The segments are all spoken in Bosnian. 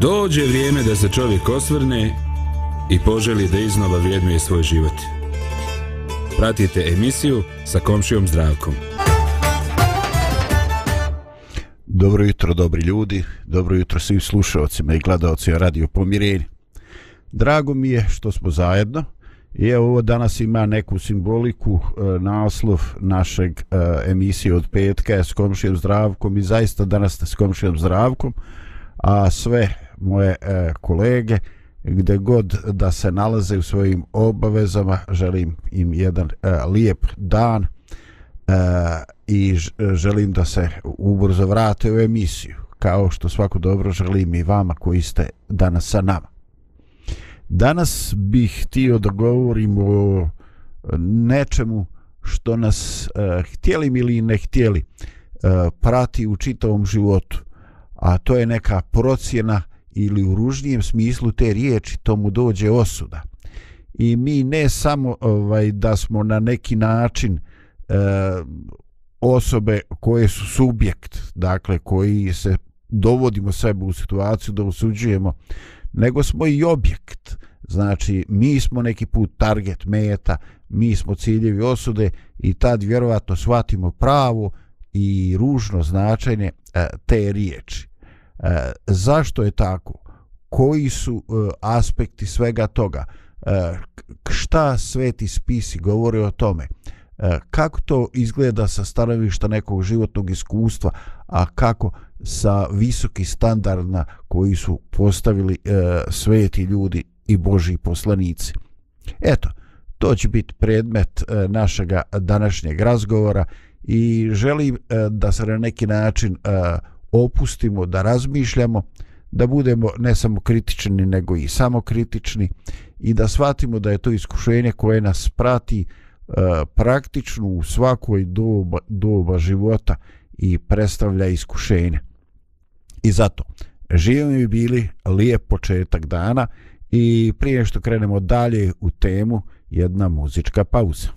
Dođe vrijeme da se čovjek osvrne i poželi da iznova vrijednuje svoj život. Pratite emisiju sa komšijom zdravkom. Dobro jutro, dobri ljudi. Dobro jutro svim slušalcima i gledalcima Radio Pomirenje. Drago mi je što smo zajedno. I evo ovo danas ima neku simboliku, e, naslov našeg e, emisije od petka s komšijom zdravkom i zaista danas s komšijom zdravkom, a sve moje e, kolege gde god da se nalaze u svojim obavezama želim im jedan e, lijep dan e, i želim da se ubrzo vrate u emisiju kao što svako dobro želim i vama koji ste danas sa nama. Danas bih htio da govorim o nečemu što nas e, htjeli ili ne htjeli e, prati u čitavom životu a to je neka procjena ili u ružnijem smislu te riječi tomu dođe osuda. I mi ne samo ovaj da smo na neki način e, osobe koje su subjekt dakle koji se dovodimo sebe u situaciju da osuđujemo nego smo i objekt. Znači mi smo neki put target meta mi smo ciljevi osude i tad vjerovatno shvatimo pravo i ružno značenje e, te riječi. E, zašto je tako? Koji su e, aspekti svega toga? E, šta sveti spisi govore o tome? E, kako to izgleda sa stanovišta nekog životnog iskustva, a kako sa visoki standardna koji su postavili e, sveti ljudi i boži poslanici? Eto, to će biti predmet e, našega današnjeg razgovora i želim e, da se na neki način e, opustimo, da razmišljamo, da budemo ne samo kritični, nego i samokritični i da shvatimo da je to iskušenje koje nas prati e, praktično u svakoj doba, doba života i predstavlja iskušenje. I zato, živimo mi bili lijep početak dana i prije što krenemo dalje u temu, jedna muzička pauza.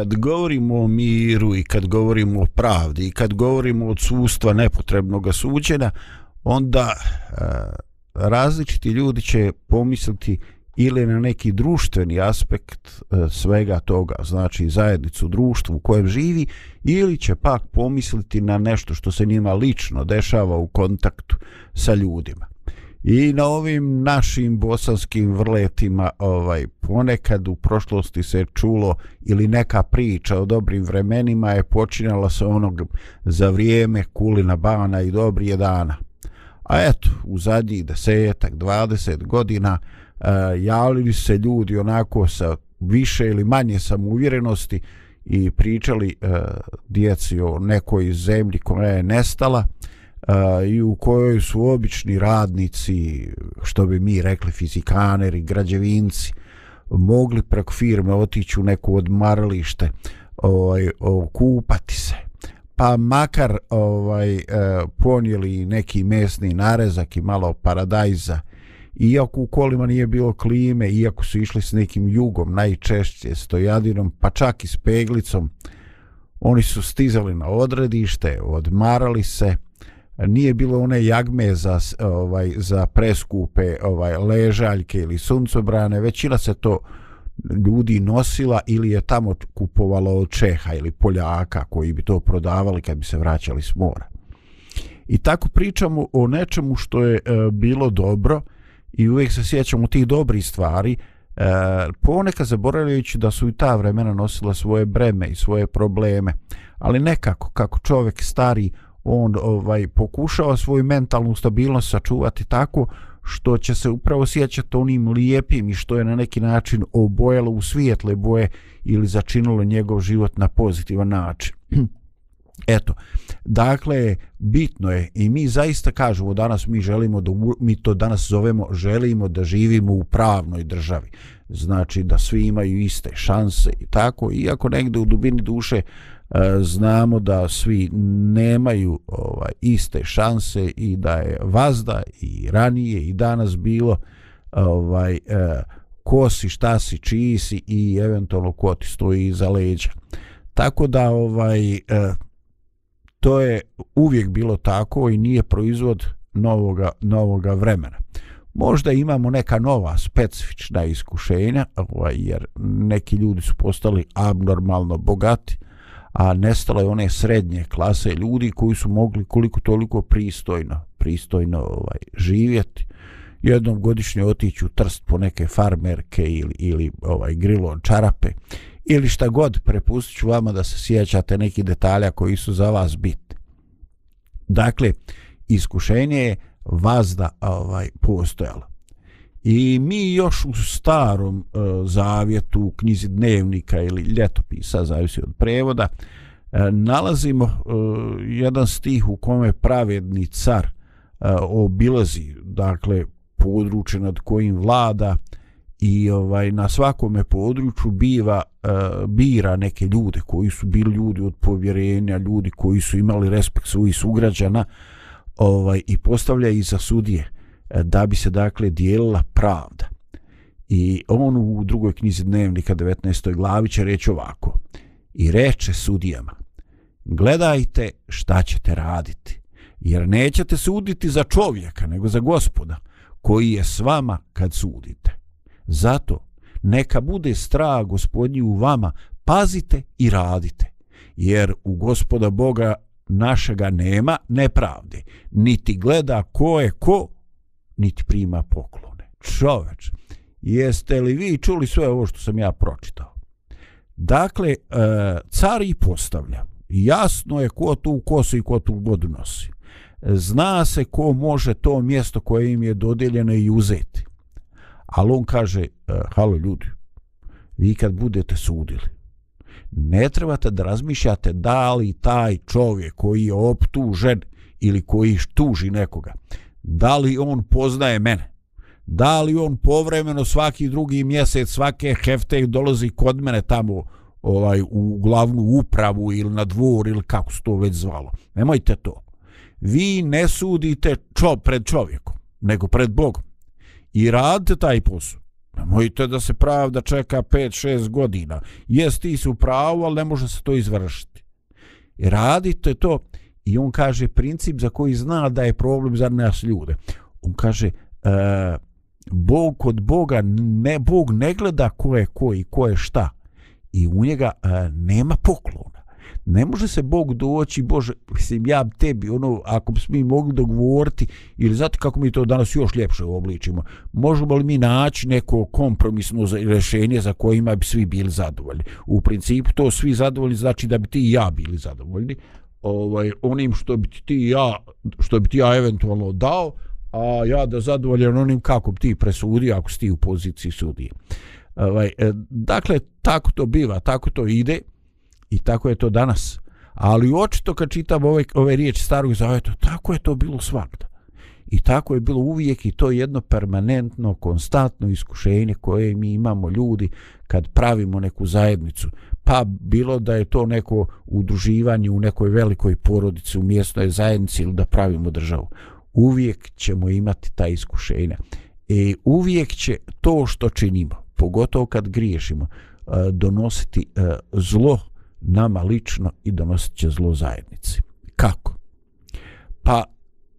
Kad govorimo o miru i kad govorimo o pravdi i kad govorimo o odsustva nepotrebnog suđenja, onda e, različiti ljudi će pomisliti ili na neki društveni aspekt e, svega toga, znači zajednicu društvu u kojem živi, ili će pak pomisliti na nešto što se njima lično dešava u kontaktu sa ljudima. I na ovim našim bosanskim vrletima ovaj ponekad u prošlosti se čulo ili neka priča o dobrim vremenima je počinjala sa onog za vrijeme kulina bana i dobrije dana. A eto, u zadnjih desetak, dvadeset godina e, javili se ljudi onako sa više ili manje samouvjerenosti i pričali e, djeci o nekoj zemlji koja je nestala i u kojoj su obični radnici, što bi mi rekli fizikaneri, građevinci, mogli preko firme otići u neko odmaralište, ovaj, okupati se. Pa makar ovaj eh, ponijeli neki mesni narezak i malo paradajza, iako u kolima nije bilo klime, iako su išli s nekim jugom, najčešće stojadinom, pa čak i s peglicom, oni su stizali na odredište, odmarali se, nije bilo one jagme za ovaj za preskupe ovaj ležaljke ili suncobrane većina se to ljudi nosila ili je tamo kupovalo od Čeha ili Poljaka koji bi to prodavali kad bi se vraćali s mora. I tako pričamo o nečemu što je e, bilo dobro i uvijek se sjećamo tih dobrih stvari, e, ponekad zaboravljajući da su i ta vremena nosila svoje breme i svoje probleme, ali nekako kako čovjek stari on ovaj pokušao svoju mentalnu stabilnost sačuvati tako što će se upravo sjećati onim lijepim i što je na neki način obojalo u svijetle boje ili začinilo njegov život na pozitivan način. Eto, dakle, bitno je i mi zaista kažemo danas mi želimo da, mi to danas zovemo, želimo da živimo u pravnoj državi. Znači da svi imaju iste šanse i tako, iako negde u dubini duše E, znamo da svi nemaju ovaj iste šanse i da je vazda i ranije i danas bilo ovaj e, ko si, šta si, čiji si i eventualno ko ti stoji iza leđa. Tako da ovaj e, to je uvijek bilo tako i nije proizvod novoga, novoga vremena. Možda imamo neka nova specifična iskušenja, ovaj, jer neki ljudi su postali abnormalno bogati, a nestalo je one srednje klase ljudi koji su mogli koliko toliko pristojno pristojno ovaj živjeti. Jednom godišnje otići u trst po neke farmerke ili, ili ovaj grilon čarape ili šta god prepustit ću vama da se sjećate neki detalja koji su za vas bitni dakle iskušenje je vazda ovaj postojalo. I mi još u starom e, zavjetu, u knjizi dnevnika ili ljetopisa, zavisi od prevoda, e, nalazimo e, jedan stih u kome pravedni car e, obilazi, dakle, područje nad kojim vlada i ovaj na svakome području biva e, bira neke ljude koji su bili ljudi od povjerenja, ljudi koji su imali respekt svojih sugrađana ovaj i postavlja ih za sudije. E, da bi se dakle dijelila pravda. I on u drugoj knjizi dnevnika 19. glavi će reći ovako. I reče sudijama, gledajte šta ćete raditi, jer nećete suditi za čovjeka, nego za gospoda, koji je s vama kad sudite. Zato neka bude strah gospodnji u vama, pazite i radite, jer u gospoda Boga našega nema nepravde, niti gleda ko je ko, niti prima poklone. Čoveč, jeste li vi čuli sve ovo što sam ja pročitao? Dakle, e, car i postavlja. Jasno je ko tu kosu i ko tu vodu nosi. Zna se ko može to mjesto koje im je dodeljeno i uzeti. Ali on kaže, e, halo ljudi, vi kad budete sudili, ne trebate da razmišljate da li taj čovjek koji je optužen ili koji tuži nekoga, da li on poznaje mene da li on povremeno svaki drugi mjesec svake hefte dolazi kod mene tamo ovaj u glavnu upravu ili na dvor ili kako se to već zvalo nemojte to vi ne sudite čo pred čovjekom nego pred Bogom i radite taj posao Nemojte da se pravda čeka 5-6 godina. Jes ti su pravo, ali ne može se to izvršiti. I radite to. I on kaže princip za koji zna da je problem za nas ljude. On kaže, e, Bog kod Boga, ne, Bog ne gleda ko je ko i ko je šta. I u njega e, nema poklona ne može se Bog doći, Bože, mislim, ja tebi, ono, ako bi mi mogli dogovoriti, ili znate kako mi to danas još ljepše obličimo, možemo li mi naći neko kompromisno rješenje za kojima bi svi bili zadovoljni? U principu to svi zadovoljni znači da bi ti i ja bili zadovoljni, ovaj, onim što bi ti ja, što bi ti ja eventualno dao, a ja da zadovoljen onim kako bi ti presudio ako si ti u poziciji sudije. Ovaj, e, dakle, tako to biva, tako to ide. I tako je to danas. Ali očito kad čitam ove, ove riječi starog zaveta, tako je to bilo svakda. I tako je bilo uvijek i to je jedno permanentno, konstantno iskušenje koje mi imamo ljudi kad pravimo neku zajednicu. Pa bilo da je to neko udruživanje u nekoj velikoj porodici u mjesnoj zajednici ili da pravimo državu. Uvijek ćemo imati ta iskušenja. I uvijek će to što činimo, pogotovo kad griješimo, e, donositi e, zlo nama lično i donosit će zlo zajednici. Kako? Pa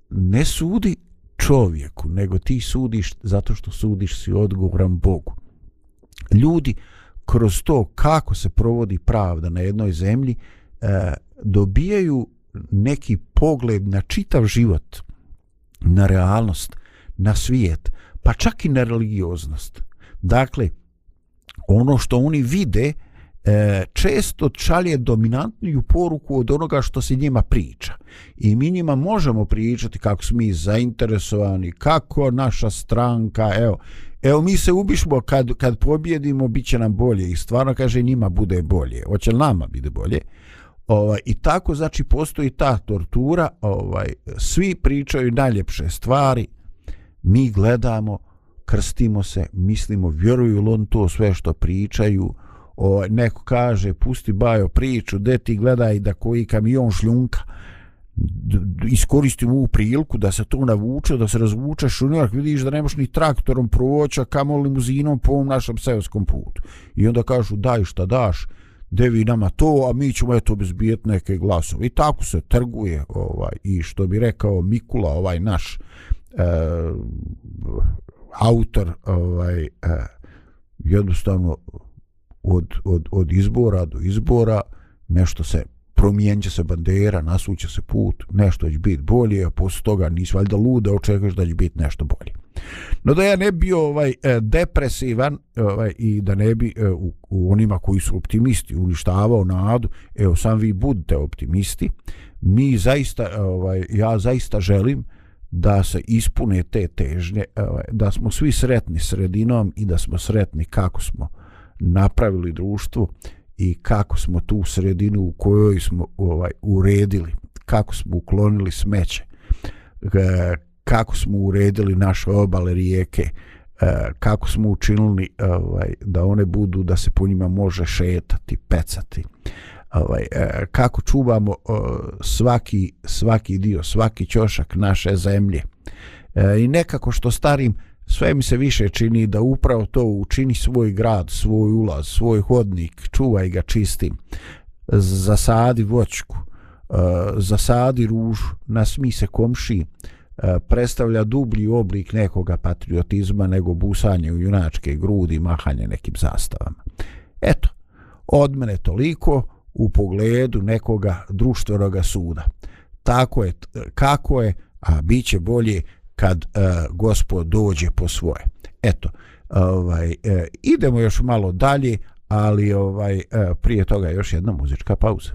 ne sudi čovjeku, nego ti sudiš zato što sudiš si odgovoran Bogu. Ljudi kroz to kako se provodi pravda na jednoj zemlji e, dobijaju neki pogled na čitav život, na realnost, na svijet, pa čak i na religioznost. Dakle, ono što oni vide, e, često šalje dominantniju poruku od onoga što se njima priča. I mi njima možemo pričati kako smo mi zainteresovani, kako naša stranka, evo, evo mi se ubišmo kad, kad pobjedimo, bit će nam bolje. I stvarno kaže njima bude bolje. Hoće li nama bude bolje? Ovaj, I tako znači postoji ta tortura, ovaj, svi pričaju najljepše stvari, mi gledamo, krstimo se, mislimo, vjeruju li on to sve što pričaju, o, neko kaže pusti bajo priču de ti gledaj da koji kamion šljunka iskoristim ovu priliku da se to navuče da se razvuče šunjak vidiš da nemaš ni traktorom provoća kamo limuzinom po ovom našem seoskom putu. I onda kažu daj šta daš devi nama to a mi ćemo eto bezbijet neke glasove. I tako se trguje ovaj i što bi rekao Mikula ovaj naš e, autor ovaj e, jednostavno od, od, od izbora do izbora, nešto se promijenće se bandera, nasuće se put, nešto će biti bolje, a posle toga nisi valjda luda, očekaš da će biti nešto bolje. No da ja ne bio ovaj e, depresivan e, ovaj, i da ne bi e, u, u onima koji su optimisti uništavao nadu, evo sam vi budite optimisti, mi zaista, ovaj, ja zaista želim da se ispune te težnje, ovaj, da smo svi sretni sredinom i da smo sretni kako smo napravili društvo i kako smo tu sredinu u kojoj smo ovaj uredili, kako smo uklonili smeće, e, kako smo uredili naše obale rijeke, e, kako smo učinili ovaj, da one budu da se po njima može šetati, pecati, ovaj, e, kako čuvamo svaki, svaki dio, svaki ćošak naše zemlje. I nekako što starim sve mi se više čini da upravo to učini svoj grad, svoj ulaz, svoj hodnik, čuvaj ga čistim, zasadi voćku, e, zasadi ružu, nasmi se komši, e, predstavlja dublji oblik nekoga patriotizma nego busanje u junačke grudi i mahanje nekim zastavama. Eto, od mene toliko u pogledu nekoga društvenog suda. Tako je, kako je, a bit će bolje kad uh, gospod dođe po svoje. Eto, ovaj, uh, idemo još malo dalje, ali ovaj uh, prije toga još jedna muzička pauza.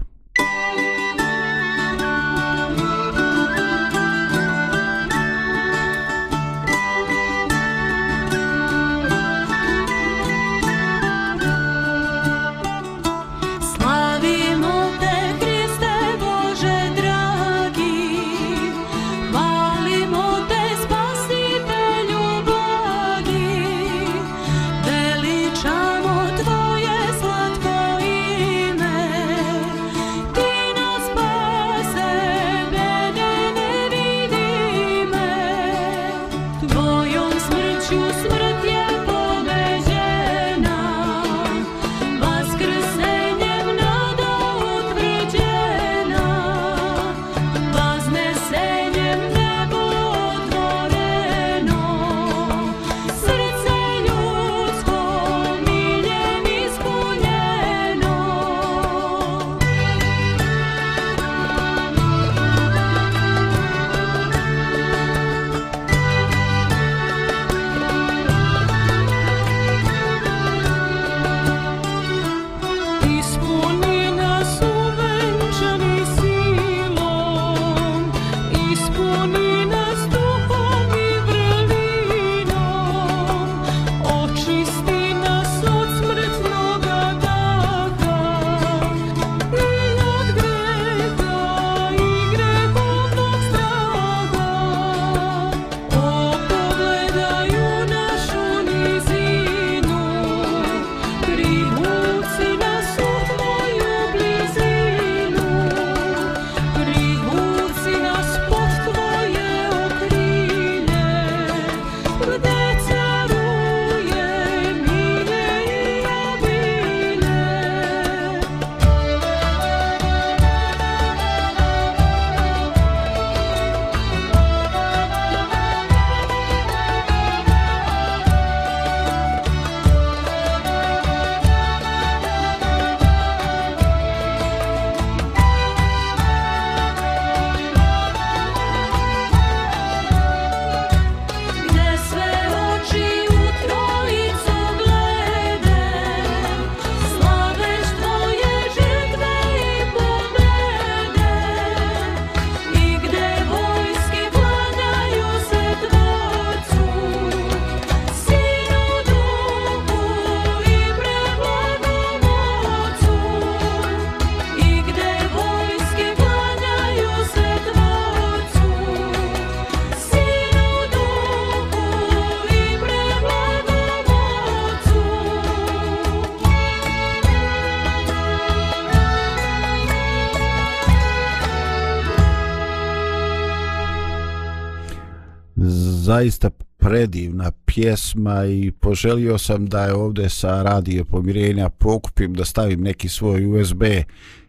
Zaista predivna pjesma i poželio sam da je ovdje sa radije pomirenja pokupim da stavim neki svoj USB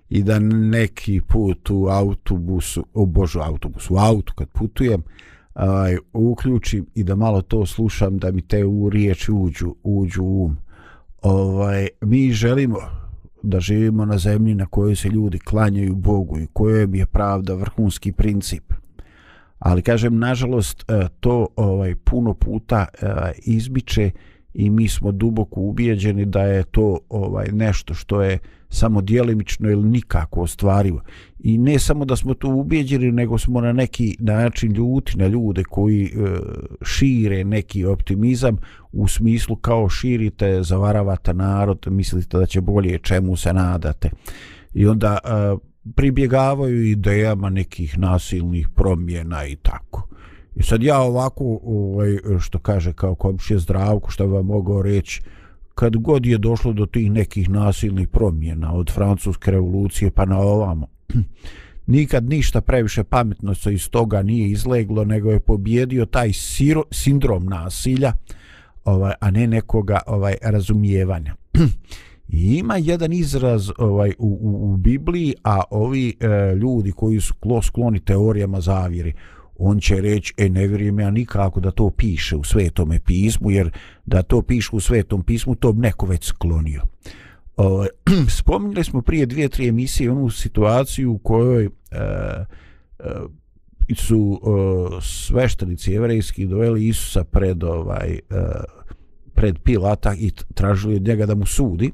i da neki put u autobusu, o božu autobusu, u autu kad putujem, aj, uključim i da malo to slušam da mi te u riječi uđu, uđu u um. Ovaj, mi želimo da živimo na zemlji na kojoj se ljudi klanjaju Bogu i kojoj je pravda vrhunski princip. Ali kažem, nažalost, e, to ovaj puno puta e, izbiče i mi smo duboko ubijeđeni da je to ovaj nešto što je samo dijelimično ili nikako ostvarivo. I ne samo da smo to ubijeđeni, nego smo na neki način ljuti na ljude koji e, šire neki optimizam u smislu kao širite, zavaravate narod, mislite da će bolje čemu se nadate. I onda e, pribjegavaju idejama nekih nasilnih promjena i tako. I sad ja ovako, ovaj, što kaže kao komšije zdravku, što vam mogu reći, kad god je došlo do tih nekih nasilnih promjena od francuske revolucije pa na ovamo, nikad ništa previše pametno se iz toga nije izleglo, nego je pobjedio taj siro, sindrom nasilja, ovaj, a ne nekoga ovaj razumijevanja. I ima jedan izraz ovaj u, u, u Bibliji, a ovi e, ljudi koji su skloni teorijama zavjeri, on će reći, e, ne vjerujem ja nikako da to piše u svetome pismu, jer da to piše u svetom pismu, to bi neko već sklonio. E, spominjali smo prije dvije, tri emisije onu situaciju u kojoj e, e, su e, sveštenici jevrejski doveli Isusa pred, ovaj, e, pred Pilata i tražili od njega da mu sudi.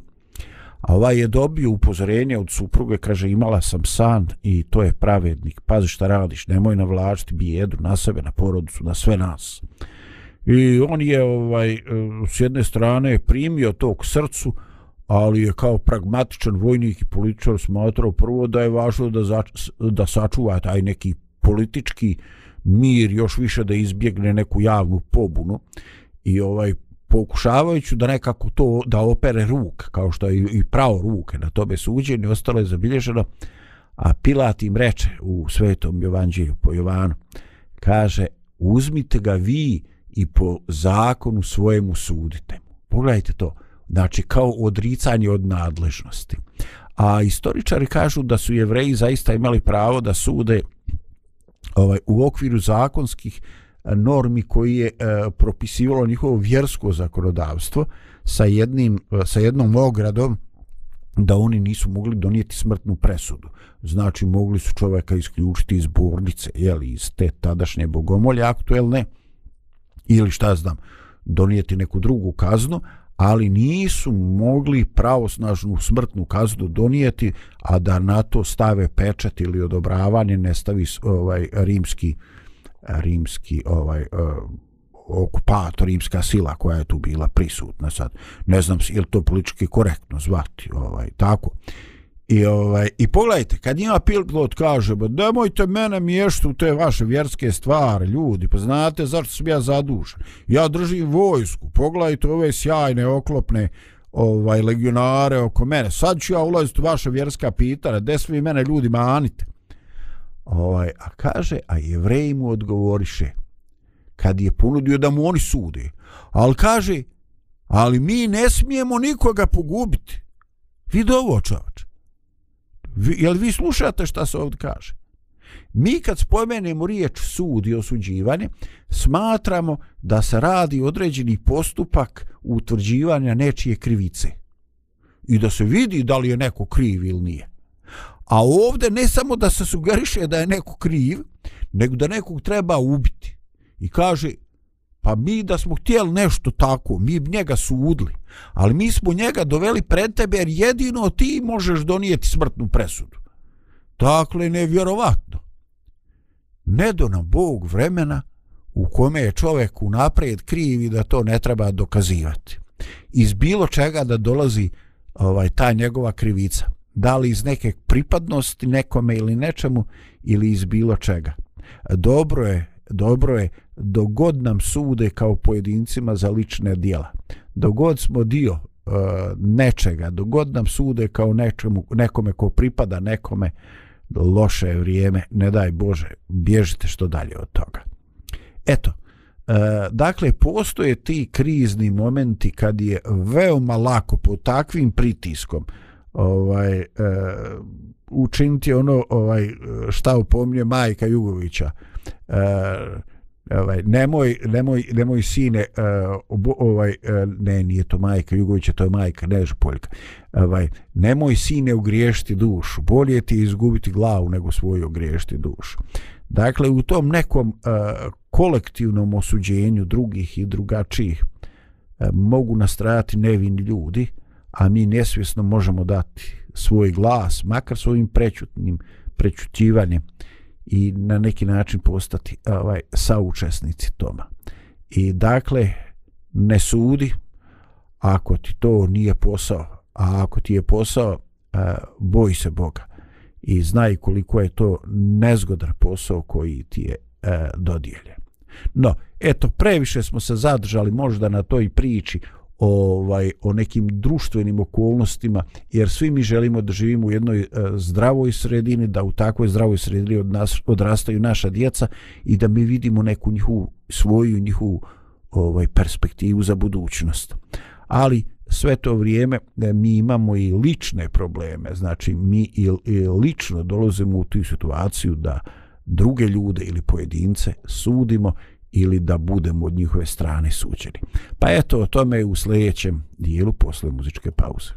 A ovaj je dobio upozorenje od supruge, kaže imala sam san i to je pravednik. Pazi šta radiš, nemoj navlačiti bijedu na sebe, na porodicu, na sve nas. I on je ovaj e, s jedne strane primio to k srcu, ali je kao pragmatičan vojnik i političar smatrao prvo da je važno da, za, da sačuva taj neki politički mir, još više da izbjegne neku javnu pobunu. I ovaj pokušavajući da nekako to da opere ruk, kao što je i pravo ruke na tobe suđeni, ostalo je zabilježeno, a Pilat im reče u svetom Jovanđelju po Jovanu, kaže, uzmite ga vi i po zakonu svojemu sudite. Pogledajte to, znači kao odricanje od nadležnosti. A istoričari kažu da su jevreji zaista imali pravo da sude ovaj u okviru zakonskih normi koji je e, propisivalo njihovo vjersko zakonodavstvo sa jednim e, sa jednom ogradom da oni nisu mogli donijeti smrtnu presudu. Znači mogli su čovjeka isključiti iz bornice, jeli, iz te tadašnje bogomolje aktuelne ili šta znam, donijeti neku drugu kaznu, ali nisu mogli pravosnažnu smrtnu kaznu donijeti, a da na to stave pečat ili odobravanje ne stavi ovaj rimski uh, rimski ovaj uh, okupator, rimska sila koja je tu bila prisutna sad. Ne znam je li to politički korektno zvati, ovaj, tako. I, ovaj, I pogledajte, kad ima pilot kaže, ba, nemojte mene miješti u te vaše vjerske stvari, ljudi, pa znate zašto sam ja zadužen. Ja držim vojsku, pogledajte ove sjajne, oklopne ovaj legionare oko mene. Sad ću ja ulaziti u vaše vjerska pitanja, gde svi mene ljudi manite ovaj, a kaže, a jevreji mu odgovoriše, kad je ponudio da mu oni sude, ali kaže, ali mi ne smijemo nikoga pogubiti. Vid ovo čovač. Vi, jel vi slušate šta se ovdje kaže? Mi kad spomenemo riječ sud i osuđivanje, smatramo da se radi određeni postupak utvrđivanja nečije krivice. I da se vidi da li je neko kriv ili nije. A ovdje ne samo da se sugeriše da je neko kriv, nego da nekog treba ubiti. I kaže, pa mi da smo htjeli nešto tako, mi bi njega sudili, ali mi smo njega doveli pred tebe jer jedino ti možeš donijeti smrtnu presudu. Dakle, nevjerovatno. Ne do nam Bog vremena u kome je čovjek unaprijed kriv i da to ne treba dokazivati. Iz bilo čega da dolazi ovaj ta njegova krivica da li iz neke pripadnosti nekome ili nečemu ili iz bilo čega. Dobro je, dobro je dogod nam sude kao pojedincima za lične dijela. Dogod smo dio e, nečega, dogod nam sude kao nečemu, nekome ko pripada nekome, loše je vrijeme, ne daj Bože, bježite što dalje od toga. Eto, e, dakle, postoje ti krizni momenti kad je veoma lako po takvim pritiskom ovaj, e, učiniti ono ovaj, šta upomnje majka Jugovića. E, ovaj nemoj nemoj nemoj sine uh, ovaj e, ne nije to majka Jugovića to je majka Nežpoljka ovaj nemoj sine ugriješiti dušu bolje ti izgubiti glavu nego svoju ugriješiti dušu dakle u tom nekom uh, kolektivnom osuđenju drugih i drugačijih uh, mogu nastrajati nevini ljudi a mi nesvjesno možemo dati svoj glas makar svojim prećutnim prećutivanjem i na neki način postati ovaj saučesnici toma. I dakle, ne sudi ako ti to nije posao, a ako ti je posao, e, boj se Boga i znaj koliko je to nezgodan posao koji ti je e, dodijeljen. No, eto, previše smo se zadržali možda na toj priči ovaj o nekim društvenim okolnostima jer svi mi želimo da živimo u jednoj e, zdravoj sredini da u takvoj zdravoj sredini od nas odrastaju naša djeca i da mi vidimo neku njihovu svoju njihovu ovaj perspektivu za budućnost. Ali sve to vrijeme e, mi imamo i lične probleme. Znači mi i, i lično dolazimo u tu situaciju da druge ljude ili pojedince sudimo ili da budemo od njihove strane suđeni. Pa eto, o tome u sljedećem dijelu posle muzičke pauze.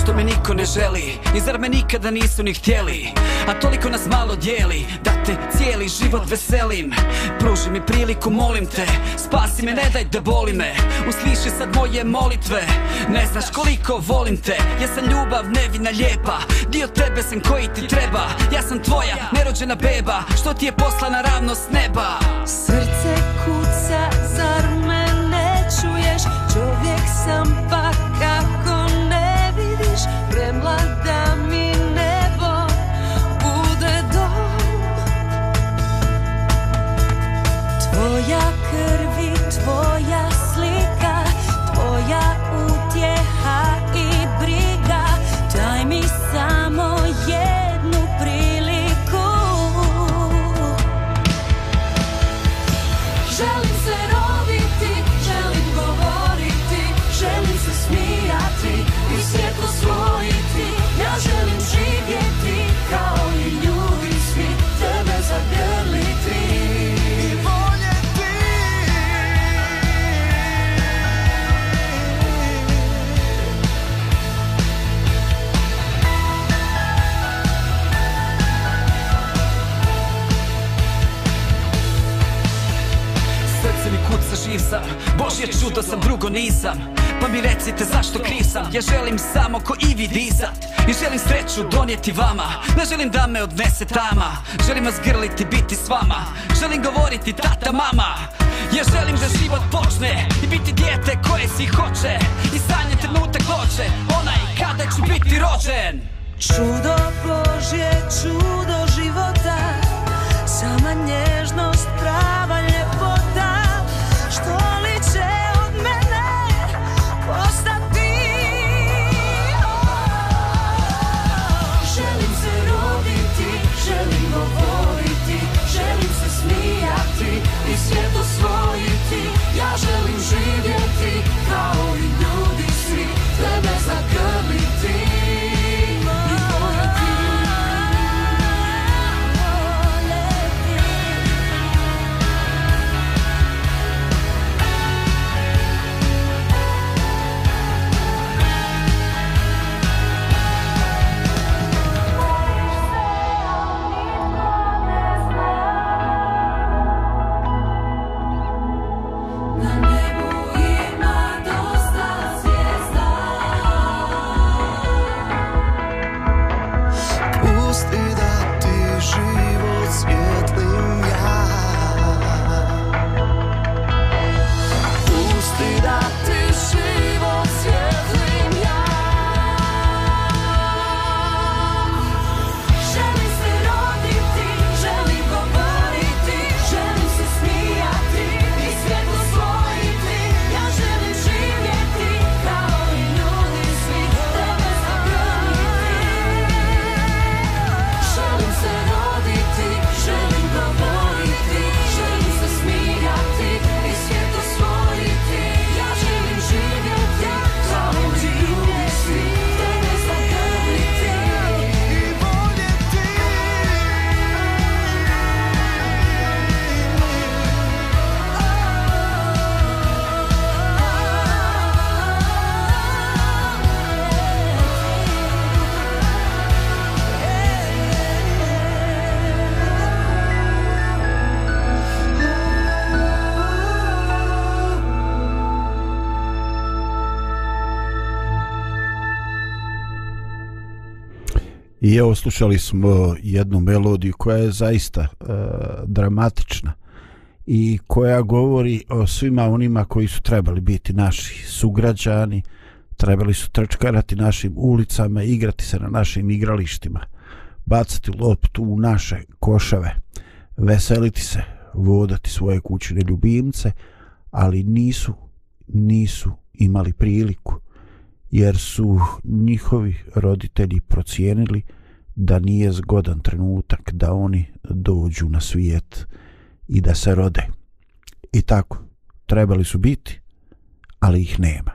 Zašto me niko ne želi? I zar me nikada nisu ni htjeli? A toliko nas malo dijeli Da te cijeli život veselim. Pruži mi priliku, molim te Spasi me, ne daj da boli me. Usliši sad moje molitve Ne znaš koliko volim te. Ja sam ljubav, nevina, lijepa Dio tebe sam koji ti treba. Ja sam tvoja, nerođena beba Što ti je poslana ravno s neba. Srce kuca, zar me ne čuješ? Čovjek sam pa Tvoja krvi, tvoja slika Tvoja Srce mi kuca živ sam. Božje čudo sam drugo nisam. Pa mi recite zašto kriv sam? Ja želim samo ko i vi disat I želim sreću donijeti vama. Ne želim da me odnese tama. Želim vas grliti, biti s vama. Želim govoriti tata, mama. Ja želim da život počne I biti dijete koje si hoće. I sanje trenutak doće Onaj kada ću biti rođen. Čudo Božje, čudo života. Sama nježnost, pravi evo slušali smo jednu melodiju koja je zaista e, dramatična i koja govori o svima onima koji su trebali biti naši sugrađani, trebali su trčkarati našim ulicama, igrati se na našim igralištima, bacati loptu u naše koševe, veseliti se, vodati svoje kućne ljubimce, ali nisu, nisu imali priliku jer su njihovi roditelji procijenili da nije zgodan trenutak da oni dođu na svijet i da se rode. I tako, trebali su biti, ali ih nema.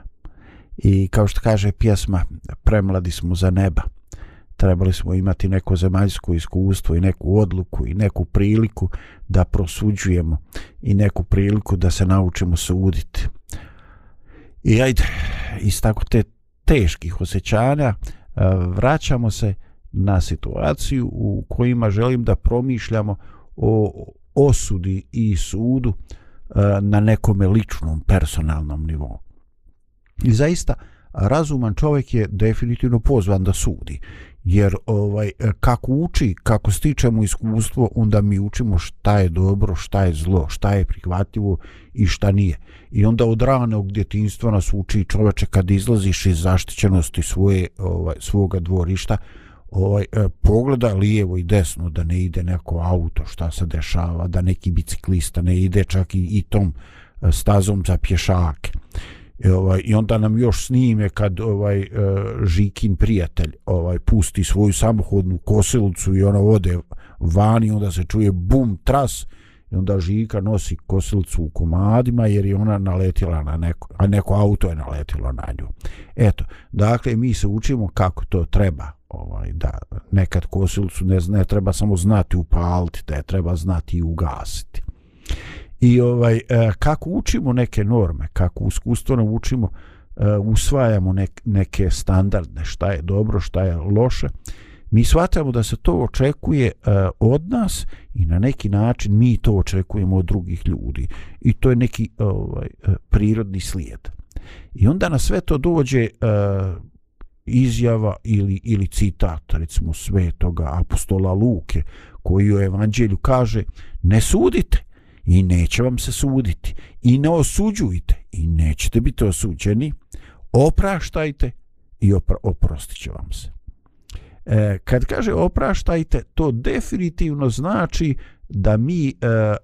I kao što kaže pjesma, premladi smo za neba. Trebali smo imati neko zemaljsko iskustvo i neku odluku i neku priliku da prosuđujemo i neku priliku da se naučimo suditi. I ajde, iz tako te teških osjećanja eh, vraćamo se na situaciju u kojima želim da promišljamo o osudi i sudu e, na nekom ličnom, personalnom nivou. I zaista, razuman čovjek je definitivno pozvan da sudi. Jer ovaj kako uči, kako stičemo iskustvo, onda mi učimo šta je dobro, šta je zlo, šta je prihvatljivo i šta nije. I onda od ranog djetinstva nas uči čoveče kad izlaziš iz zaštićenosti svoje, ovaj, svoga dvorišta, ovaj, e, pogleda lijevo i desno da ne ide neko auto šta se dešava, da neki biciklista ne ide čak i, i tom e, stazom za pješake. I, ovaj, I onda nam još snime kad ovaj e, Žikin prijatelj ovaj pusti svoju samohodnu kosilicu i ona ode vani onda se čuje bum tras i onda Žika nosi kosilcu u komadima jer je ona naletila na neko, a neko auto je naletilo na nju. Eto, dakle mi se učimo kako to treba ovaj da nekad kosilcu ne, ne treba samo znati upaliti, da je treba znati i ugasiti. I ovaj e, kako učimo neke norme, kako iskustveno učimo, e, usvajamo nek, neke standardne, šta je dobro, šta je loše, mi shvatamo da se to očekuje uh, od nas i na neki način mi to očekujemo od drugih ljudi. I to je neki ovaj, e, prirodni slijed. I onda na sve to dođe uh, izjava ili, ili citat, recimo svetoga apostola Luke, koji u evanđelju kaže ne sudite i neće vam se suditi i ne osuđujte i nećete biti osuđeni, opraštajte i opra oprostit će vam se. E, kad kaže opraštajte, to definitivno znači da mi e,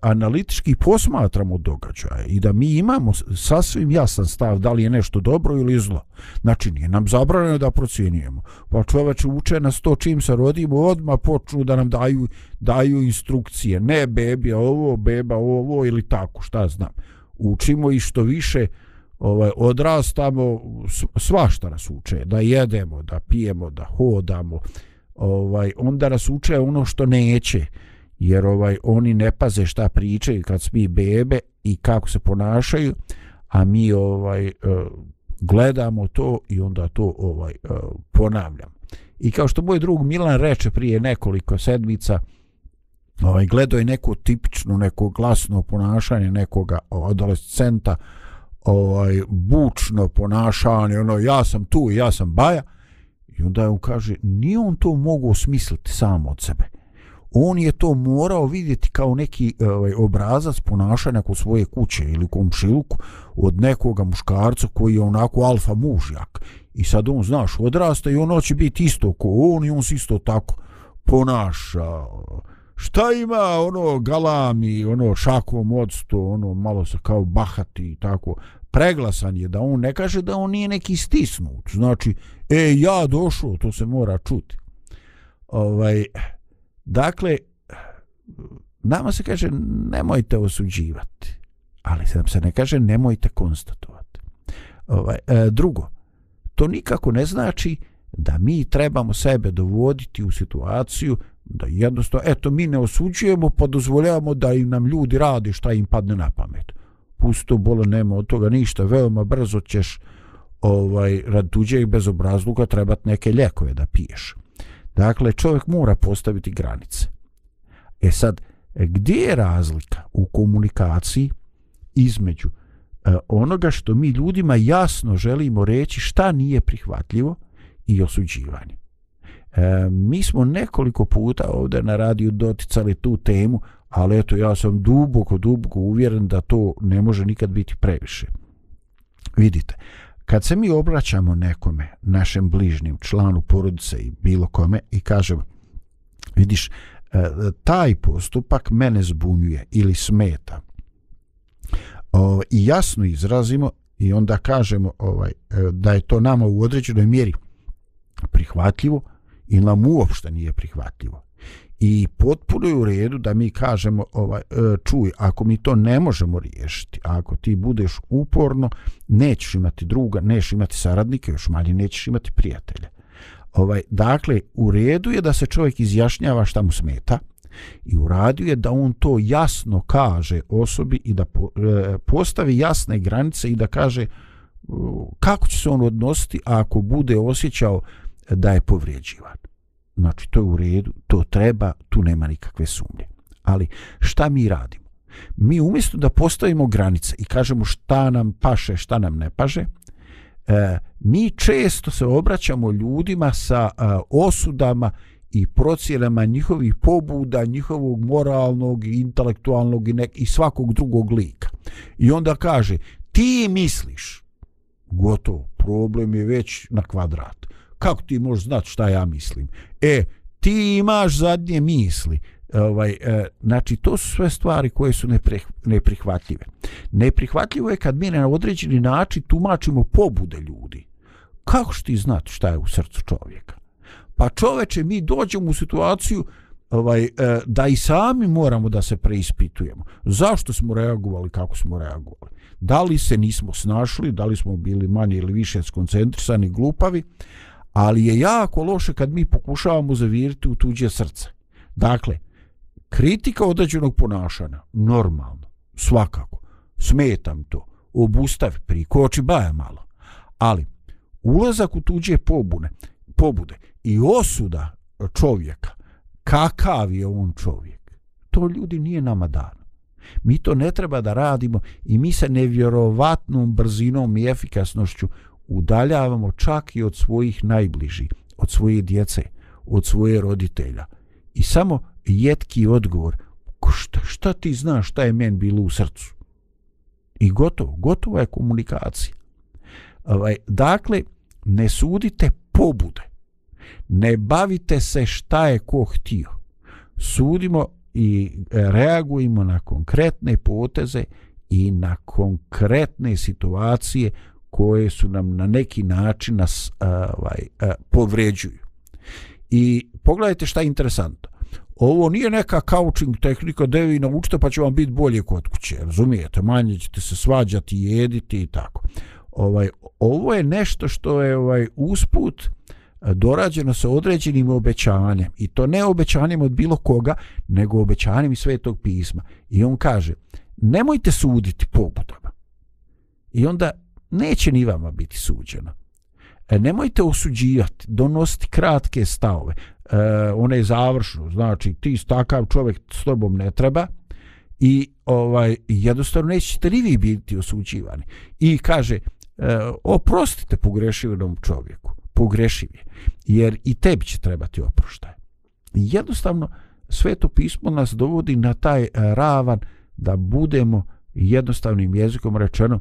analitički posmatramo događaje i da mi imamo sasvim jasan stav da li je nešto dobro ili zlo. Znači, nije nam zabranjeno da procjenjujemo. Pa čoveče uče nas to čim se rodimo, odmah počnu da nam daju, daju instrukcije. Ne bebi, ovo, beba, ovo ili tako, šta znam. Učimo i što više ovaj odrastamo svašta nas uče da jedemo da pijemo da hodamo ovaj onda nas uče ono što neće jer ovaj oni ne paze šta pričaju kad smi bebe i kako se ponašaju a mi ovaj eh, gledamo to i onda to ovaj ponavljam. ponavljamo i kao što moj drug Milan reče prije nekoliko sedmica ovaj gledao je neko tipično neko glasno ponašanje nekoga adolescenta ovaj Ovaj, bučno ponašanje ono ja sam tu ja sam baja. I onda on kaže nije on to mogu smisliti sam od sebe. On je to morao vidjeti kao neki ovaj, obrazac ponašanja kod svoje kuće ili komšiluku od nekoga muškarca koji je onako alfa mužjak. I sad on znaš odrasta i ono će biti isto ko on i on se isto tako ponaša šta ima ono galami ono šakom odsto ono malo se kao bahati i tako. Preglasan je da on ne kaže da on nije neki stisnut. Znači e ja došao to se mora čuti. Ovaj dakle nama se kaže nemojte osuđivati. Ali se nam se ne kaže nemojte konstatovati. Ovaj e, drugo to nikako ne znači da mi trebamo sebe dovoditi u situaciju da jednostavno, eto, mi ne osuđujemo, pa dozvoljavamo da im nam ljudi radi šta im padne na pamet. Pusto, bolo, nema od toga ništa, veoma brzo ćeš ovaj, rad tuđeg bezobrazluka trebati neke ljekove da piješ. Dakle, čovjek mora postaviti granice. E sad, gdje je razlika u komunikaciji između e, onoga što mi ljudima jasno želimo reći šta nije prihvatljivo i osuđivanje? E, mi smo nekoliko puta ovdje na radiju doticali tu temu, ali eto ja sam duboko, duboko uvjeren da to ne može nikad biti previše. Vidite, kad se mi obraćamo nekome, našem bližnjem, članu porodice i bilo kome i kažemo, vidiš, e, taj postupak mene zbunjuje ili smeta. O, I jasno izrazimo i onda kažemo ovaj e, da je to nama u određenoj mjeri prihvatljivo ili nam uopšte nije prihvatljivo. I potpuno je u redu da mi kažemo ovaj, e, čuj, ako mi to ne možemo riješiti, ako ti budeš uporno, nećeš imati druga, nećeš imati saradnike, još manje nećeš imati prijatelja. Ovaj, dakle, u redu je da se čovjek izjašnjava šta mu smeta i u radu je da on to jasno kaže osobi i da po, e, postavi jasne granice i da kaže kako će se on odnositi ako bude osjećao da je povrijeđivan. Znači, to je u redu, to treba, tu nema nikakve sumnje. Ali šta mi radimo? Mi umjesto da postavimo granice i kažemo šta nam paše, šta nam ne paže, e, mi često se obraćamo ljudima sa e, osudama i procjenama njihovih pobuda, njihovog moralnog, intelektualnog i, nek, i svakog drugog lika. I onda kaže, ti misliš, gotovo, problem je već na kvadrat kako ti možeš znati šta ja mislim? E, ti imaš zadnje misli. E, ovaj, e, znači, to su sve stvari koje su nepre, neprihvatljive. Neprihvatljivo je kad mi na određeni način tumačimo pobude ljudi. Kako što ti znati šta je u srcu čovjeka? Pa čoveče, mi dođemo u situaciju ovaj, e, da i sami moramo da se preispitujemo. Zašto smo reagovali kako smo reagovali? Da li se nismo snašli, da li smo bili manje ili više skoncentrisani, glupavi, ali je jako loše kad mi pokušavamo zaviriti u tuđe srce. Dakle, kritika određenog ponašanja, normalno, svakako, smetam to, obustavi, prikoči baja malo, ali ulazak u tuđe pobune, pobude i osuda čovjeka, kakav je on čovjek, to ljudi nije nama dano. Mi to ne treba da radimo i mi se nevjerovatnom brzinom i efikasnošću udaljavamo čak i od svojih najbližih, od svoje djece, od svoje roditelja. I samo jetki odgovor, šta, šta ti znaš šta je men bilo u srcu? I gotovo, gotova je komunikacija. Ovaj, dakle, ne sudite pobude. Ne bavite se šta je ko htio. Sudimo i e, reagujemo na konkretne poteze i na konkretne situacije koje su nam na neki način nas ovaj, povređuju. I pogledajte šta je interesantno. Ovo nije neka coaching tehnika da vi naučite pa će vam biti bolje kod kuće. Razumijete? Manje ćete se svađati, jediti i tako. Ovaj, ovo je nešto što je ovaj usput dorađeno sa određenim obećanjem. I to ne obećanjem od bilo koga, nego obećanjem iz svetog pisma. I on kaže, nemojte suditi pobudama. I onda neće ni vama biti suđeno. E, nemojte osuđivati, donositi kratke stavove. E, one je završno, znači ti takav čovjek s tobom ne treba i ovaj jednostavno nećete ni vi biti osuđivani. I kaže, e, oprostite pogrešivom čovjeku, pogrešiv je, jer i tebi će trebati oproštaj. Jednostavno, sveto pismo nas dovodi na taj e, ravan da budemo jednostavnim jezikom rečeno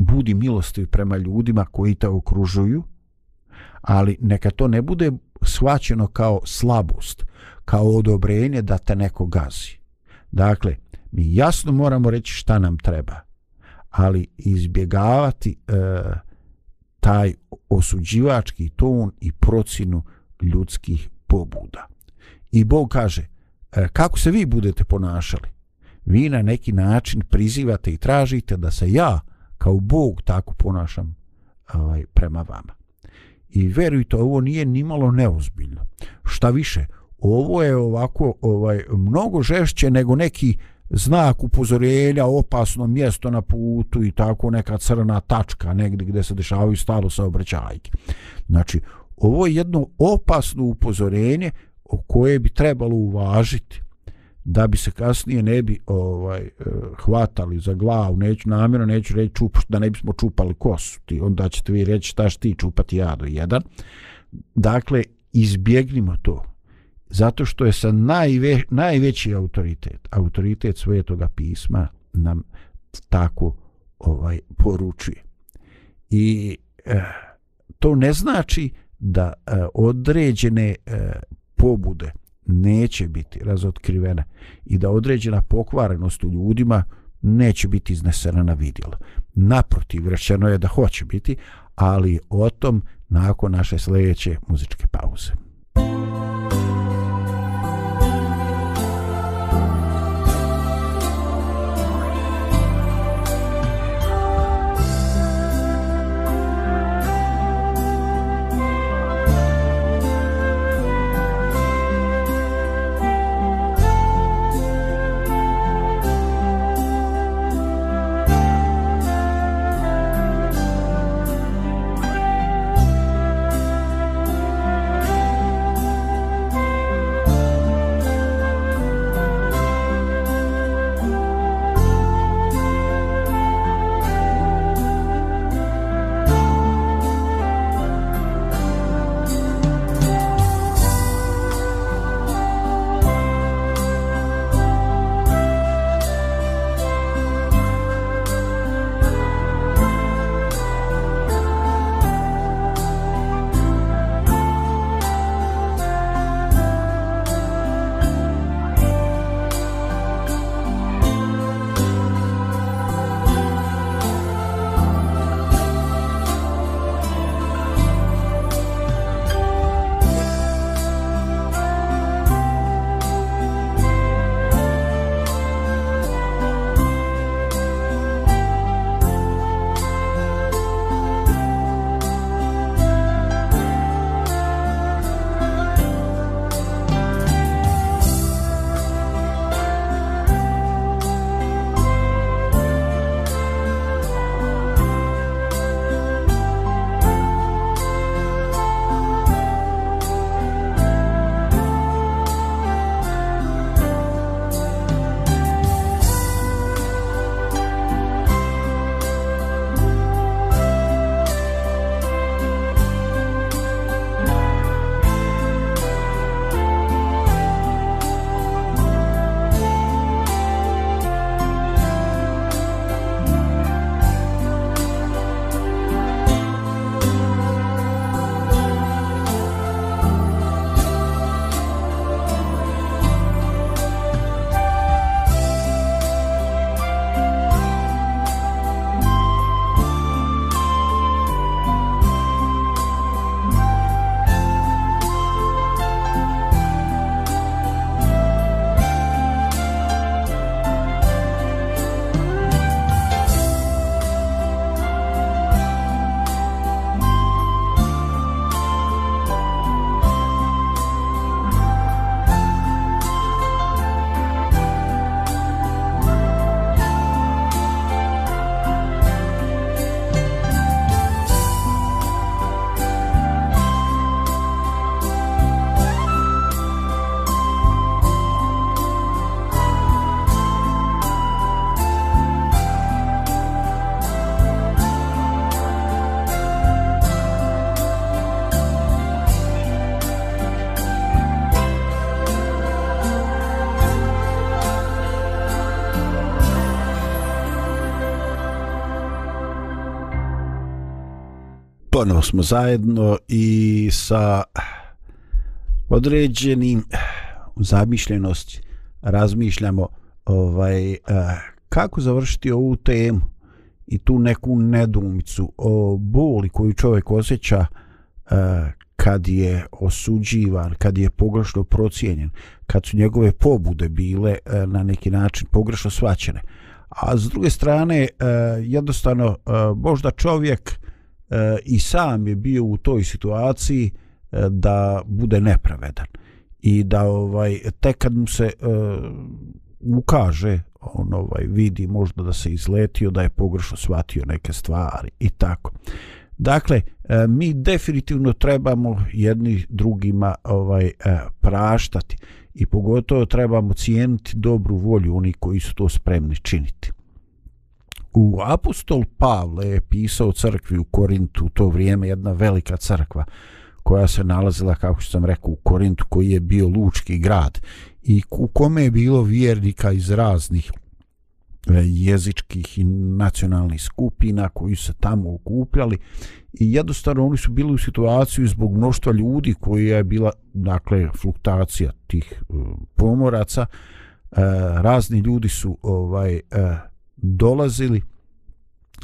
budi milostiv prema ljudima koji te okružuju, ali neka to ne bude shvaćeno kao slabost, kao odobrenje da te neko gazi. Dakle, mi jasno moramo reći šta nam treba, ali izbjegavati e, taj osuđivački ton i procinu ljudskih pobuda. I Bog kaže, e, kako se vi budete ponašali? Vi na neki način prizivate i tražite da se ja kao Bog tako ponašam ovaj, prema vama. I verujte, ovo nije ni malo neozbiljno. Šta više, ovo je ovako ovaj mnogo žešće nego neki znak upozorenja, opasno mjesto na putu i tako neka crna tačka negdje gdje se dešavaju stalo saobraćajke. Znači, ovo je jedno opasno upozorenje o koje bi trebalo uvažiti da bi se kasnije ne bi ovaj eh, hvatali za glavu, neću namjerno, neću reći čup, da ne bismo čupali kosu, ti, onda ćete vi reći šta ti čupati ja do jedan. Dakle, izbjegnimo to zato što je sa najve, najveći autoritet autoritet svetoga pisma nam tako ovaj poručuje i eh, to ne znači da eh, određene eh, pobude neće biti razotkrivene i da određena pokvarenost u ljudima neće biti iznesena na vidjelo. Naprotiv, rečeno je da hoće biti, ali o tom nakon naše sljedeće muzičke pauze. Ponovo smo zajedno i sa određenim zamišljenosti razmišljamo ovaj kako završiti ovu temu i tu neku nedumicu o boli koju čovjek osjeća eh, kad je osuđivan, kad je pogrešno procijenjen, kad su njegove pobude bile eh, na neki način pogrešno svaćene. A s druge strane, eh, jednostavno, možda čovjek e, i sam je bio u toj situaciji e, da bude nepravedan. I da ovaj tek kad mu se e, ukaže on ovaj vidi možda da se izletio da je pogrešno shvatio neke stvari i tako. Dakle e, mi definitivno trebamo jedni drugima ovaj e, praštati i pogotovo trebamo cijeniti dobru volju oni koji su to spremni činiti u apostol Pavle je pisao crkvi u Korintu u to vrijeme jedna velika crkva koja se nalazila, kako sam rekao, u Korintu, koji je bio lučki grad i u kome je bilo vjernika iz raznih e, jezičkih i nacionalnih skupina koji se tamo okupljali i jednostavno oni su bili u situaciju zbog mnoštva ljudi koji je bila dakle fluktacija tih e, pomoraca e, razni ljudi su ovaj dolazili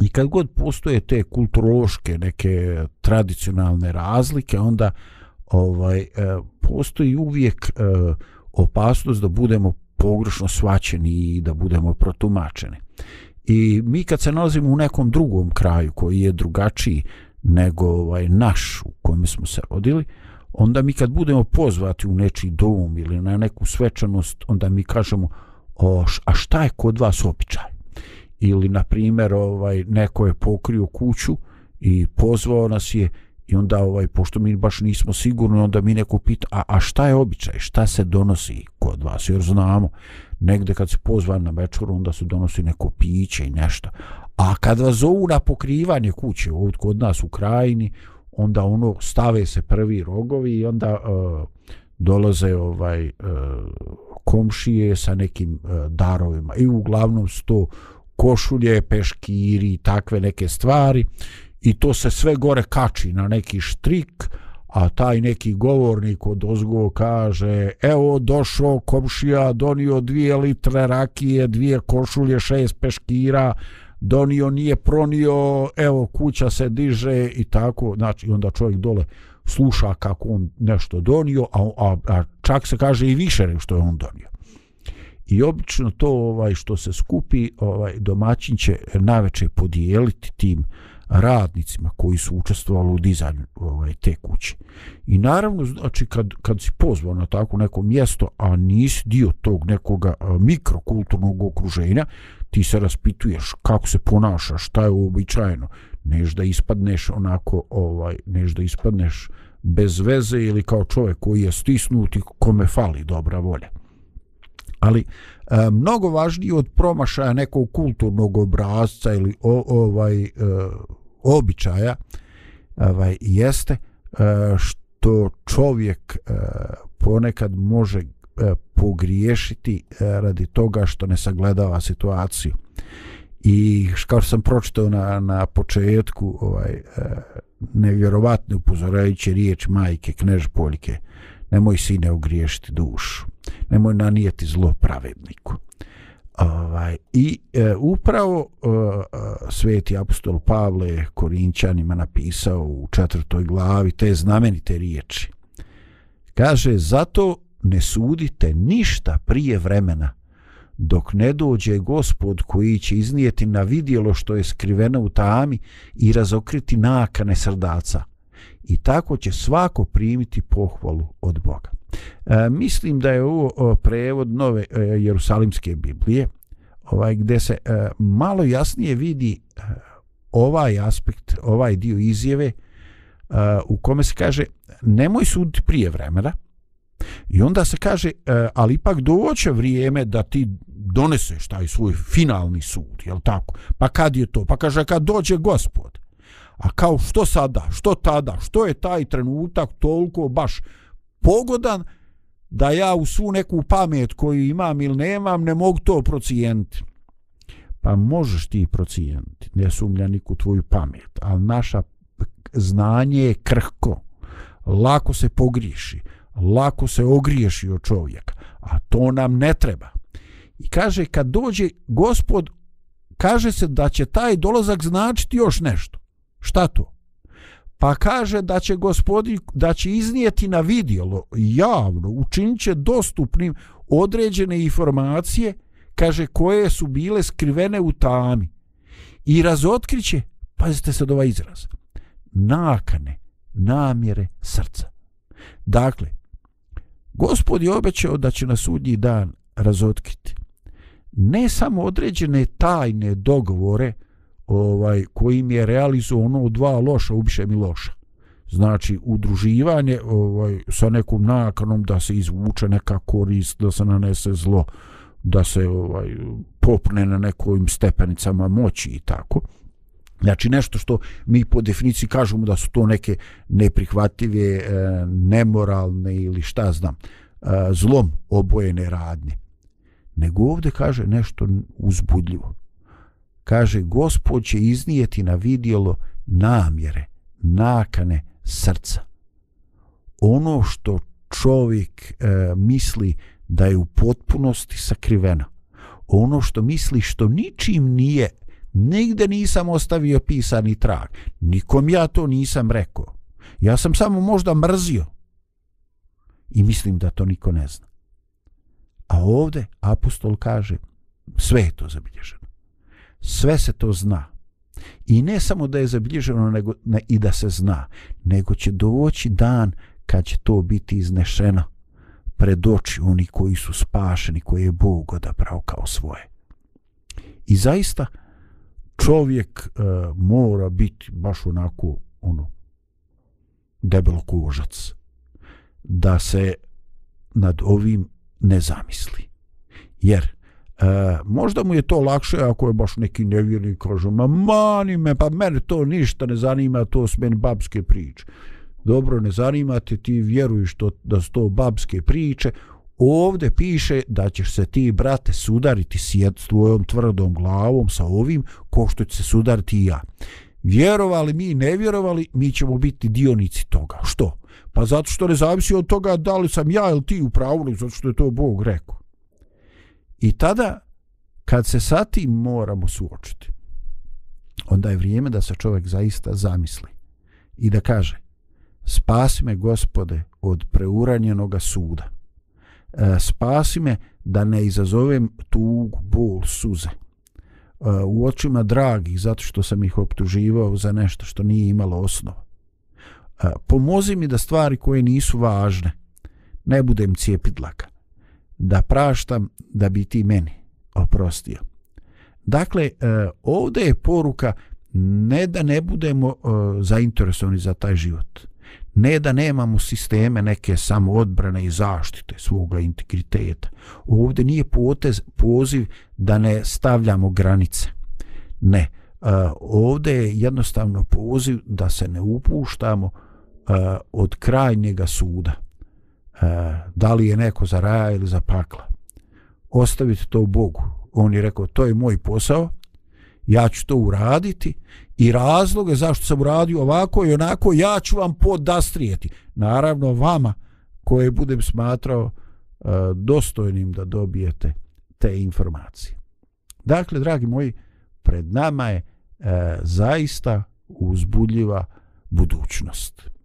i kad god postoje te kulturološke neke tradicionalne razlike onda ovaj e, postoji uvijek e, opasnost da budemo pogrešno svaćeni i da budemo protumačeni i mi kad se nalazimo u nekom drugom kraju koji je drugačiji nego ovaj naš u kojem smo se rodili, onda mi kad budemo pozvati u nečiji dom ili na neku svečanost, onda mi kažemo, o, a šta je kod vas običaj? Ili, na primjer, ovaj, neko je pokrio kuću i pozvao nas je i onda, ovaj, pošto mi baš nismo sigurni, onda mi neko pita, a, a šta je običaj? Šta se donosi kod vas? Jer znamo, negde kad se pozvan na večeru, onda se donosi neko piće i nešto. A kad vas zovu na pokrivanje kuće ovdje kod nas u krajini, onda ono stave se prvi rogovi i onda uh, dolaze ovaj uh, komšije sa nekim uh, darovima i uglavnom sto košulje, peškiri i takve neke stvari i to se sve gore kači na neki štrik a taj neki govornik od ozgo kaže evo došao komšija donio dvije litre rakije dvije košulje šest peškira donio, nije pronio, evo kuća se diže i tako, znači onda čovjek dole sluša kako on nešto donio, a, a, a čak se kaže i više nego što je on donio. I obično to ovaj što se skupi, ovaj domaćin će naveče podijeliti tim radnicima koji su učestvovali u dizajnu ovaj, te kuće. I naravno, znači, kad, kad si pozvao na tako neko mjesto, a nisi dio tog nekoga mikrokulturnog okruženja, ti se raspituješ kako se ponaša, šta je uobičajeno, neš da ispadneš onako, ovaj, neš da ispadneš bez veze ili kao čovjek koji je stisnut i kome fali dobra volja. Ali e, mnogo važnije od promašaja nekog kulturnog obrazca ili o, ovaj e, običaja ovaj, jeste e, što čovjek e, ponekad može E, pogriješiti e, radi toga što ne sagledava situaciju. I kao što sam pročitao na, na početku, ovaj, e, nevjerovatne upozorajuće riječ majke Knež Poljke, nemoj sine ogriješiti dušu, nemoj nanijeti zlo pravedniku. Ovaj, I e, upravo e, e sveti apostol Pavle Korinčanima napisao u četvrtoj glavi te znamenite riječi. Kaže, zato ne sudite ništa prije vremena, dok ne dođe gospod koji će iznijeti na vidjelo što je skriveno u tami i razokriti nakane srdaca. I tako će svako primiti pohvalu od Boga. E, mislim da je ovo prevod nove e, Jerusalimske Biblije, ovaj gdje se e, malo jasnije vidi e, ovaj aspekt, ovaj dio izjeve, e, u kome se kaže nemoj suditi prije vremena, I onda se kaže, e, ali ipak doće vrijeme da ti doneseš taj svoj finalni sud, jel tako? Pa kad je to? Pa kaže, kad dođe gospod. A kao što sada, što tada, što je taj trenutak toliko baš pogodan da ja u svu neku pamet koju imam ili nemam ne mogu to procijeniti. Pa možeš ti procijeniti, ne sumlja niku tvoju pamet, ali naša znanje je krhko, lako se pogriješi lako se ogriješi od čovjeka, a to nam ne treba. I kaže, kad dođe gospod, kaže se da će taj dolazak značiti još nešto. Šta to? Pa kaže da će gospodi, da će iznijeti na vidjelo javno, učinit će dostupnim određene informacije, kaže, koje su bile skrivene u tami. I razotkriće, pazite se ovaj izraz, nakane, namjere srca. Dakle, Gospod je obećao da će na sudnji dan razotkriti ne samo određene tajne dogovore ovaj kojim je realizovao ono dva loša ubiše mi loša znači udruživanje ovaj sa nekom nakanom da se izvuče neka korist da se nanese zlo da se ovaj popne na nekim stepenicama moći i tako Znači nešto što mi po definiciji kažemo da su to neke neprihvatljive, e, nemoralne ili šta znam, e, zlom obojene radnje. Nego ovdje kaže nešto uzbudljivo. Kaže, gospod će iznijeti na vidjelo namjere, nakane srca. Ono što čovjek e, misli da je u potpunosti sakriveno. Ono što misli što ničim nije Nigde nisam ostavio pisani trag. Nikom ja to nisam rekao. Ja sam samo možda mrzio. I mislim da to niko ne zna. A ovde apostol kaže, sve je to zabilježeno. Sve se to zna. I ne samo da je zabilježeno nego, ne, i da se zna, nego će doći dan kad će to biti iznešeno pred oči oni koji su spašeni, koje je Bog odabrao kao svoje. I zaista, čovjek e, mora biti baš onako ono debelo kožac da se nad ovim ne zamisli jer E, možda mu je to lakše ako je baš neki nevjerni kažu, ma mani me pa mene to ništa ne zanima to su meni babske priče dobro ne zanima te ti vjeruješ to, da su to babske priče ovde piše da ćeš se ti, brate, sudariti s tvojom tvrdom glavom sa ovim, ko što će se sudariti i ja. Vjerovali mi, ne vjerovali, mi ćemo biti dionici toga. Što? Pa zato što ne zavisi od toga da li sam ja ili ti u pravu, zato što je to Bog rekao. I tada, kad se sa tim moramo suočiti, onda je vrijeme da se čovjek zaista zamisli i da kaže spasi me gospode od preuranjenoga suda E, spasi me da ne izazovem tugu, bol, suze. E, u očima dragih, zato što sam ih optuživao za nešto što nije imalo osnova. E, pomozi mi da stvari koje nisu važne, ne budem cijepidlaka. Da praštam da bi ti meni oprostio. Dakle, e, ovdje je poruka ne da ne budemo e, zainteresovani za taj život, ne da nemamo sisteme neke samo odbrane i zaštite svoga integriteta. Ovdje nije potez, poziv da ne stavljamo granice. Ne. E, ovdje je jednostavno poziv da se ne upuštamo od krajnjega suda. E, da li je neko za raja ili za pakla. Ostavite to Bogu. On je rekao, to je moj posao, ja ću to uraditi i razloge zašto sam uradio ovako i onako ja ću vam podastrijeti naravno vama koje budem smatrao e, dostojnim da dobijete te informacije dakle dragi moji pred nama je e, zaista uzbudljiva budućnost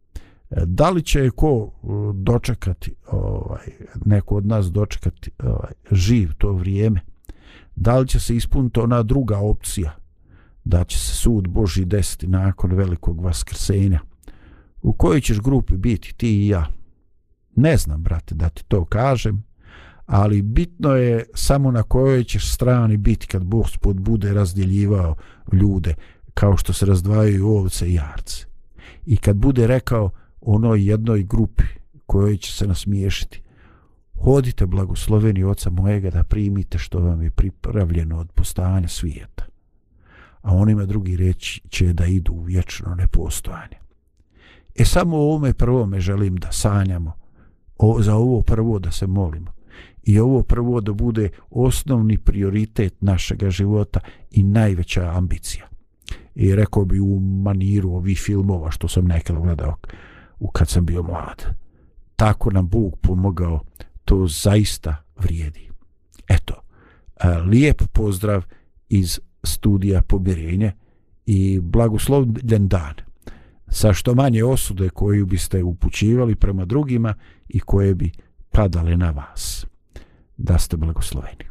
da li će ko uh, dočekati ovaj neko od nas dočekati ovaj živ to vrijeme da li će se ispuniti ona druga opcija da će se sud Boži desiti nakon velikog vaskrsenja. U kojoj ćeš grupi biti ti i ja? Ne znam, brate, da ti to kažem, ali bitno je samo na kojoj ćeš strani biti kad Bog spod bude razdjeljivao ljude kao što se razdvajaju ovce i jarce. I kad bude rekao onoj jednoj grupi kojoj će se nasmiješiti, hodite blagosloveni oca mojega da primite što vam je pripravljeno od postanja svijeta. A onima drugi reći će da idu u vječno nepostojanje. E samo o ovome prvome želim da sanjamo, o, za ovo prvo da se molimo. I ovo prvo da bude osnovni prioritet našega života i najveća ambicija. I rekao bi u maniru ovih filmova što sam nekada gledao kad sam bio mlad. Tako nam Bog pomogao, to zaista vrijedi. Eto, e, lijep pozdrav iz studija pomirenje i blagoslovljen dan sa što manje osude koju biste upućivali prema drugima i koje bi padale na vas. Da ste blagosloveni.